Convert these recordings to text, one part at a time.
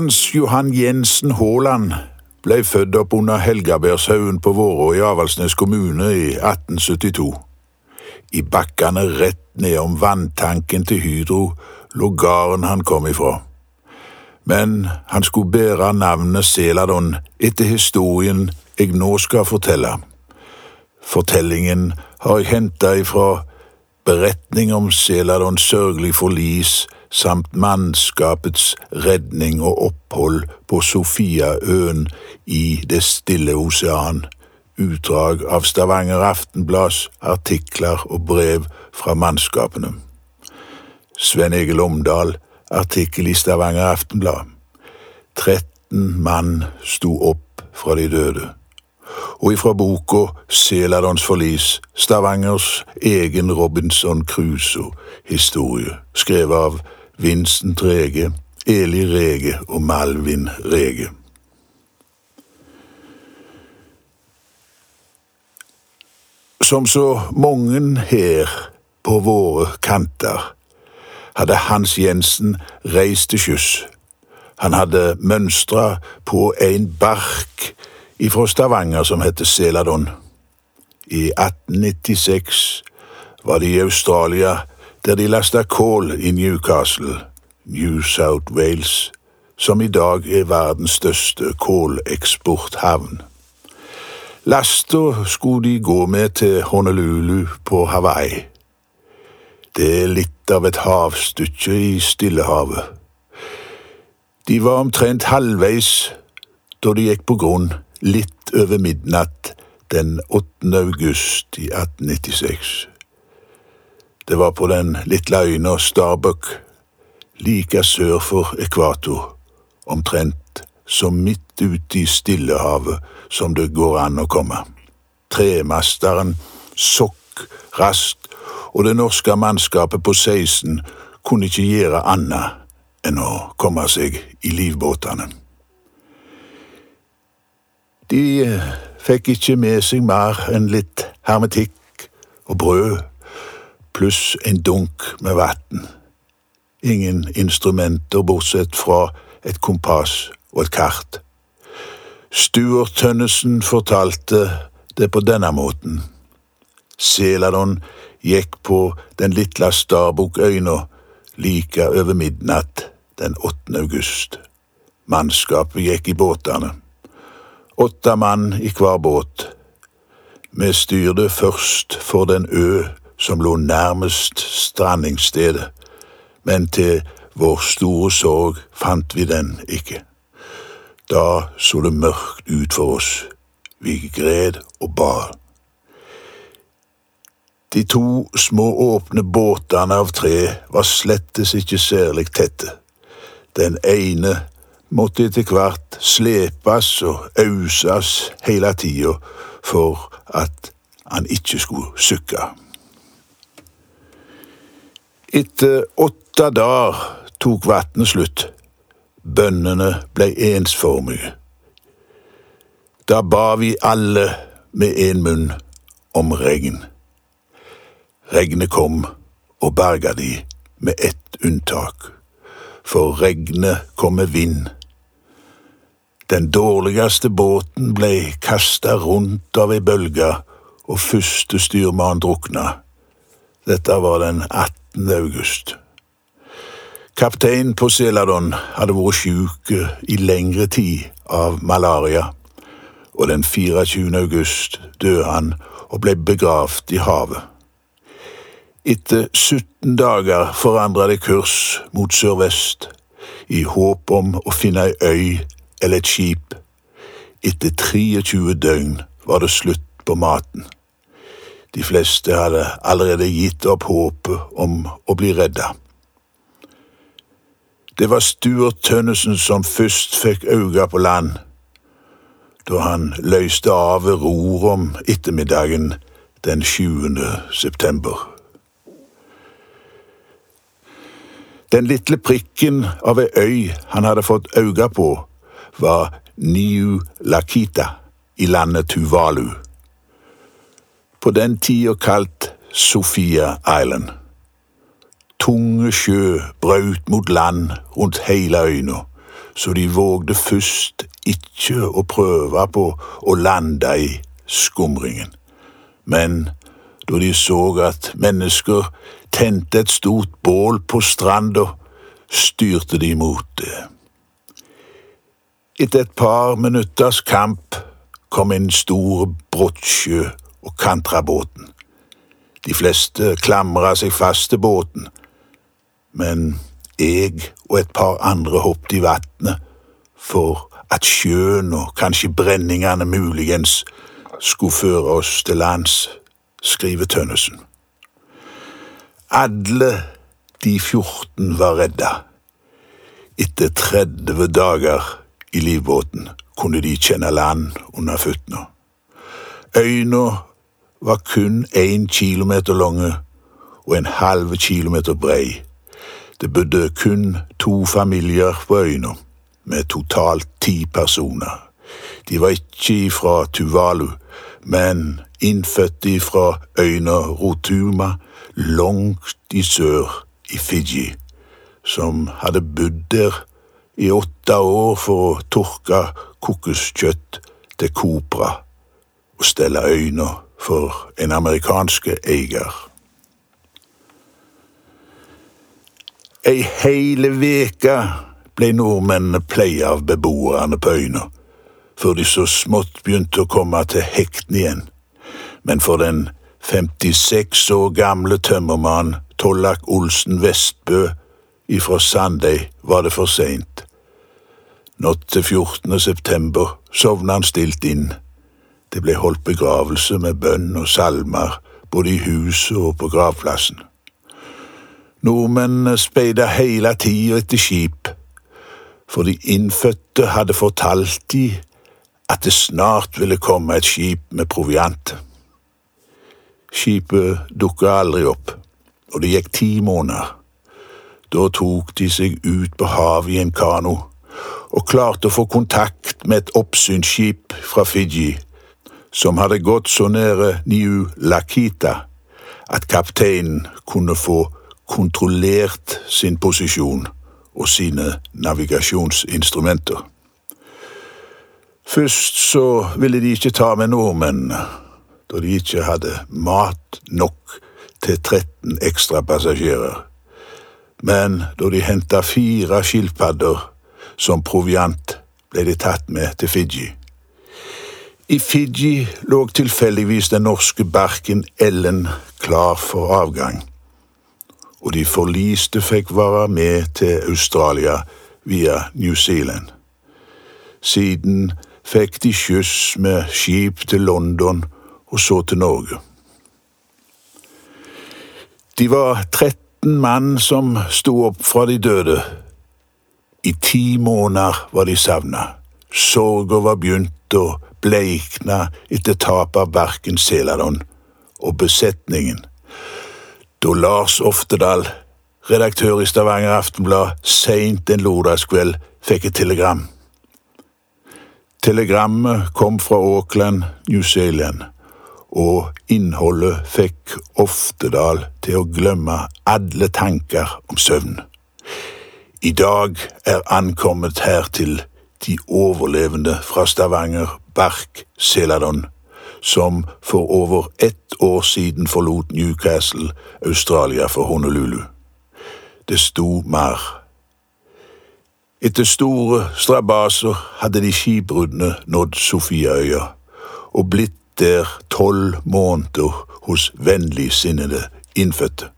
Hans Johan Jensen Haaland ble født opp under Helgabergshaugen på Vårå i Avaldsnes kommune i 1872. I bakkene rett nedom vanntanken til Hydro lå gården han kom ifra. Men han skulle bære navnet Seladon etter historien jeg nå skal fortelle. Fortellingen har jeg henta ifra beretning om Seladons sørgelig forlis samt mannskapets redning og opphold på Sofiaøen i Det stille osean, utdrag av Stavanger Aftenblads artikler og brev fra mannskapene. Sven Egil Omdal, artikkel i Stavanger Aftenblad. 13 mann sto opp fra de døde. Og ifra boka Seladons forlis, Stavangers egen Robinson Crusoe-historie, skrevet av Vincent Rege, Eli Rege og Malvin Rege. Som så mange her på våre kanter hadde Hans Jensen reist til sjøs. Han hadde mønstra på en bark ifra Stavanger som heter Seladon. I 1896 var de i Australia, der de lasta kål i Newcastle, New South Wales, som i dag er verdens største kåleksporthavn. Lasta skulle de gå med til Honolulu på Hawaii. Det er litt av et havstykke i Stillehavet. De var omtrent halvveis da de gikk på grunn litt over midnatt den 8. august i 1896. Det var på den lille øya Starbuck, like sør for ekvator, omtrent så midt ute i Stillehavet som det går an å komme. Tremasteren sokk raskt, og det norske mannskapet på 16 kunne ikke gjøre annet enn å komme seg i livbåtene. De fikk ikke med seg mer enn litt hermetikk og brød, pluss en dunk med vann. Ingen instrumenter bortsett fra et kompass og et kart. Stuart Tønnesen fortalte det på denne måten. Seladon gikk på den lille Starbuck-øyna like over midnatt den 8. august. Mannskapet gikk i båtene. Åtte mann i hver båt. Vi styrte først for den ø som lå nærmest strandingsstedet, men til vår store sorg fant vi den ikke. Da så det mørkt ut for oss. Vi gred og ba. De to små åpne båtene av tre var slettes ikke særlig tette. Den ene måtte etter hvert slepes og auses hele tida for at han ikke skulle sukke. Etter åtte dager tok vannet slutt. Bønnene ble ensformige. Da ba vi alle med én munn om regn. Regnet kom og berga de med ett unntak, for regnet kom med vind. Den dårligste båten ble kasta rundt av ei bølge, og første styrmann drukna. Dette var den 18. august. Kapteinen på Seladon hadde vært sjuk i lengre tid av malaria, og den 24. august døde han og ble begravd i havet. Etter 17 dager forandra det kurs mot sørvest, i håp om å finne ei øy eller et skip. Etter 23 døgn var det slutt på maten. De fleste hadde allerede gitt opp håpet om å bli redda. Det var Stuart Tønnesen som først fikk øye på land, da han løste av ved ror om ettermiddagen den 7. september. Den lille prikken av ei øy han hadde fått øye på, var Niu Lakita i landet Tuvalu. På den tida kalt Sofia Island. Tunge sjø brøt mot land rundt hele øyna, så de vågde først ikke å prøve på å lande i skumringen. Men da de så at mennesker tente et stort bål på stranda, styrte de mot det. Etter et par minutters kamp kom en stor brottsjø og kantra båten. De fleste klamra seg fast til båten, men jeg og et par andre hoppet i vannet for at sjøen og kanskje brenningene muligens skulle føre oss til lands, skriver Tønnesen. Alle de 14 var redda. Etter 30 dager i livbåten kunne de kjenne land under føttene. Øyna var kun én kilometer lange og en halv kilometer brei. Det bodde kun to familier på øyene, med totalt ti personer. De var ikke fra Tuvalu, men innfødt fra øyene Rotuma, langt i sør i Fiji, som hadde bodd der i åtte år for å tørke kokoskjøtt til kopra og stelle øyna for en amerikanske eier. Ei heile veke ble nordmennene pleie av beboerne på øyna, før de så smått begynte å komme til hekten igjen. Men for den 56 år gamle tømmermannen Tollak Olsen Vestbø ifra Sandøy var det for seint. Natt til 14. september sovna han stilt inn. Det ble holdt begravelse med bønn og salmer både i huset og på gravplassen. Nordmennene speida hele tida etter skip, for de innfødte hadde fortalt de at det snart ville komme et skip med proviant. Skipet dukka aldri opp, og det gikk ti måneder. Da tok de seg ut på havet i en kano og klarte å få kontakt med et oppsynsskip fra Fiji som hadde gått så nære Niu Lakita at kapteinen kunne få kontrollert sin posisjon og sine navigasjonsinstrumenter. Først så ville de ikke ta med nordmennene, da de ikke hadde mat nok til 13 ekstra passasjerer. Men da de henta fire skilpadder som proviant, ble de tatt med til Fiji. I Fiji lå tilfeldigvis den norske barken Ellen klar for avgang, og de forliste fikk være med til Australia via New Zealand. Siden fikk de skyss med skip til London og så til Norge. De var 13 mann som sto opp fra de døde. I ti måneder var de savna. Sorga var begynt å bleikna etter tap av Barken Seladon og besetningen. Da Lars Oftedal, redaktør i Stavanger Aftenblad, seint en lørdagskveld fikk et telegram. Telegrammet kom fra Auckland, New Zealand, og innholdet fikk Oftedal til å glemme alle tanker om søvn. I dag er ankommet her hertil de overlevende fra Stavanger Bark Seladon, som for over ett år siden forlot Newcastle, Australia for Honolulu. Det sto mer. Etter store strabaser hadde de skipbruddene nådd Sofiaøya og blitt der tolv måneder hos vennligsinnede innfødte.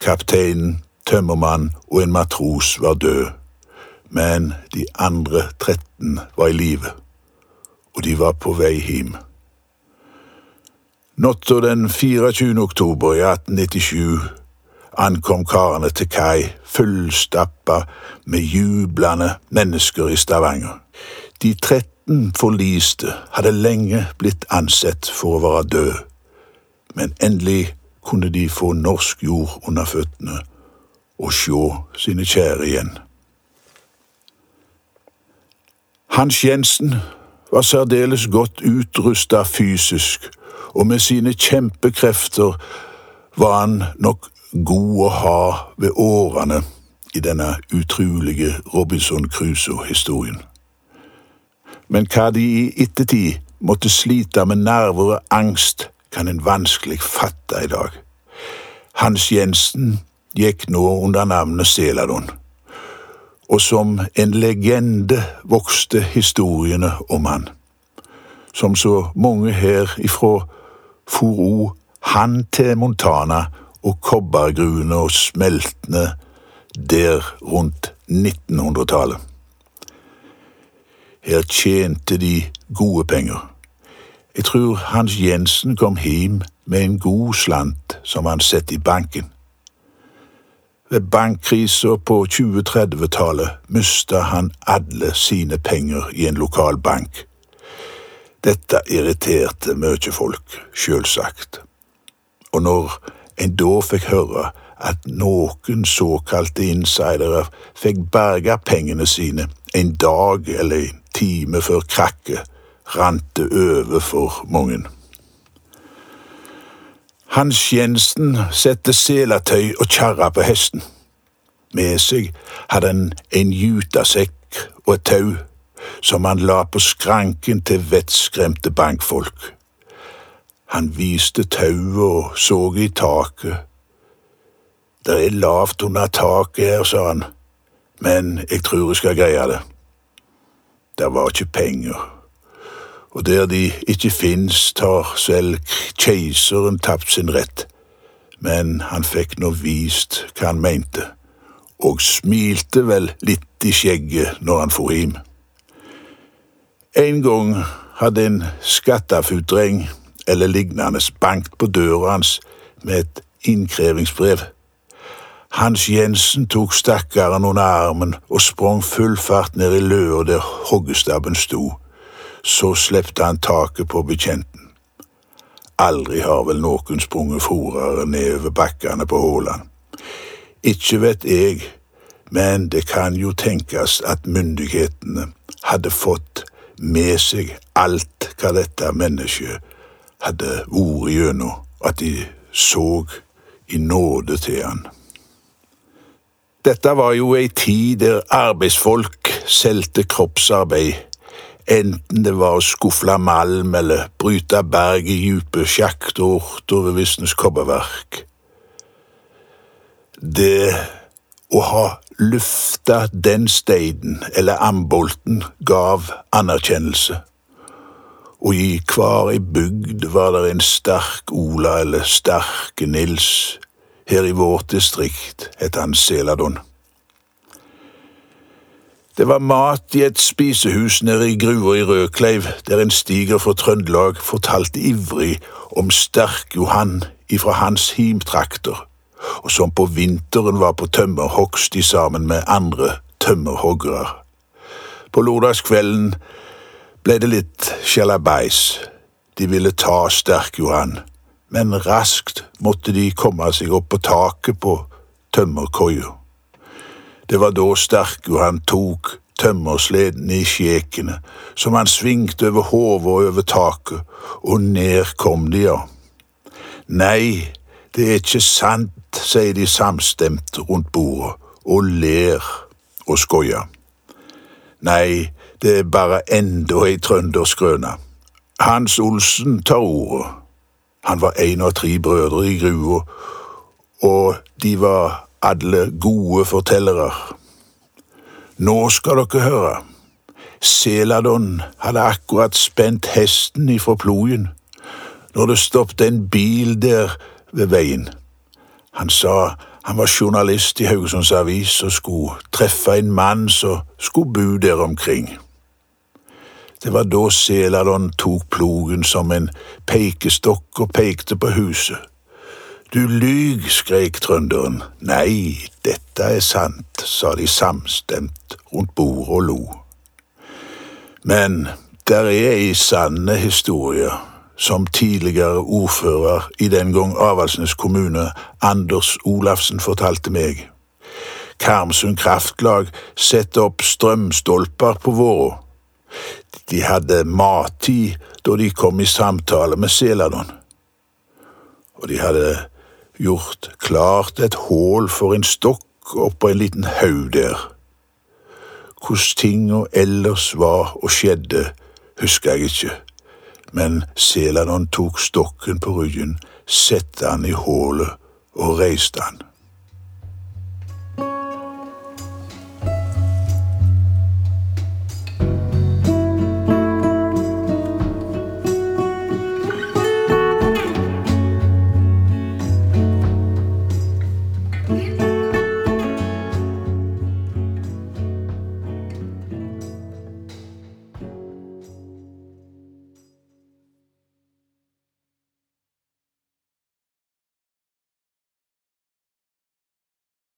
Kapteinen, tømmermann og en matros var død men de andre 13 var i live, og de var på vei hjem. Natta den 24. oktober i 1897 ankom karene til kai fullstappa med jublende mennesker i Stavanger. De 13 forliste hadde lenge blitt ansett for å være døde, men endelig kunne de få norsk jord under føttene og sjå sine kjære igjen. Hans Jensen var særdeles godt utrusta fysisk, og med sine kjempekrefter var han nok god å ha ved årene i denne utrolige Robinson Crusoe-historien. Men hva de i ettertid måtte slite med nerver og angst, kan en vanskelig fatte i dag. Hans Jensen gikk nå under navnet Seladon, og som en legende vokste historiene om han. Som så mange her ifra for han til Montana og kobbergruene og smeltene der rundt 1900-tallet. Her tjente de gode penger. Jeg tror Hans Jensen kom hjem med en god slant som han satte i banken. Ved bankkrisa på 2030-tallet mista han alle sine penger i en lokal bank. Dette irriterte mye folk, sjølsagt. Og når en da fikk høre at noen såkalte insidere fikk berga pengene sine en dag eller en time før krakket, rant det over for mange. Hans Jensen setter seletøy og kjerra på hesten. Med seg hadde han en jutasekk og et tau som han la på skranken til vettskremte bankfolk. Han viste tauet og så i taket. Det er lavt under taket her, sa han, men jeg tror jeg skal greie det. Det var ikke penger, og der de ikke fins, tar selv keiseren tapt sin rett, men han fikk nå vist hva han mente, og smilte vel litt i skjegget når han for hjem. En gang hadde en skattafutdreng eller lignende bankt på døra hans med et innkrevingsbrev. Hans Jensen tok stakkaren under armen og sprang full fart ned i løa der hoggestabben sto. Så slepte han taket på bekjenten. Aldri har vel noen sprunget forere nedover bakkene på Håland. Ikke vet jeg, men det kan jo tenkes at myndighetene hadde fått med seg alt hva dette mennesket hadde vært gjennom, at de så i nåde til han. Dette var jo ei tid der arbeidsfolk solgte kroppsarbeid, enten det var å skufle malm eller bryte berg i dype sjaktorter ved Visnes kobberverk. Det å ha lufta den steinen eller ambolten gav anerkjennelse og i hver ei bygd var det en sterk Ola eller sterke Nils. Her i vårt distrikt het han Seladon. Det var mat i et spisehus nede i gruva i Rødkleiv, der en stiger fra Trøndelag fortalte ivrig om Sterk-Johan ifra hans himtrakter, og som på vinteren var på tømmerhogst i sammen med andre tømmerhoggere. På lørdagskvelden ble det litt sjalabais. De ville ta Sterk-Johan, men raskt måtte de komme seg opp på taket på tømmerkoia. Det var da Sterk-Johan tok tømmersleden i skjekene, som han svingte over hodet og over taket, og ned kom de, ja. Nei, det er ikke sant, sier de samstemt rundt bordet, og ler og skoier. Nei, det er bare enda ei trønderskrøne. Hans Olsen tar ordet. Han var en av tre brødre i grua, og de var alle gode fortellere. Nå skal dere høre. Seladon hadde akkurat spent hesten ifra plogen når det stoppet en bil der ved veien. Han sa han var journalist i Haugesunds Avis og skulle treffe en mann som skulle bo der omkring. Det var da Seladon tok plogen som en pekestokk og pekte på huset. Du lyg, skrek trønderen. Nei, dette er sant, sa de samstemt rundt bordet og lo. Men der er ei sanne historie som tidligere ordfører i den gang Avaldsnes kommune, Anders Olafsen, fortalte meg. Karmsund Kraftlag setter opp strømstolper på våra de hadde mattid da de kom i samtale med Seladon. Og de hadde gjort klart et hull for en stokk oppå en liten haug der. Hvordan tinga ellers var og skjedde, husker jeg ikke, men Seladon tok stokken på ryggen, sette han i hullet og reiste han.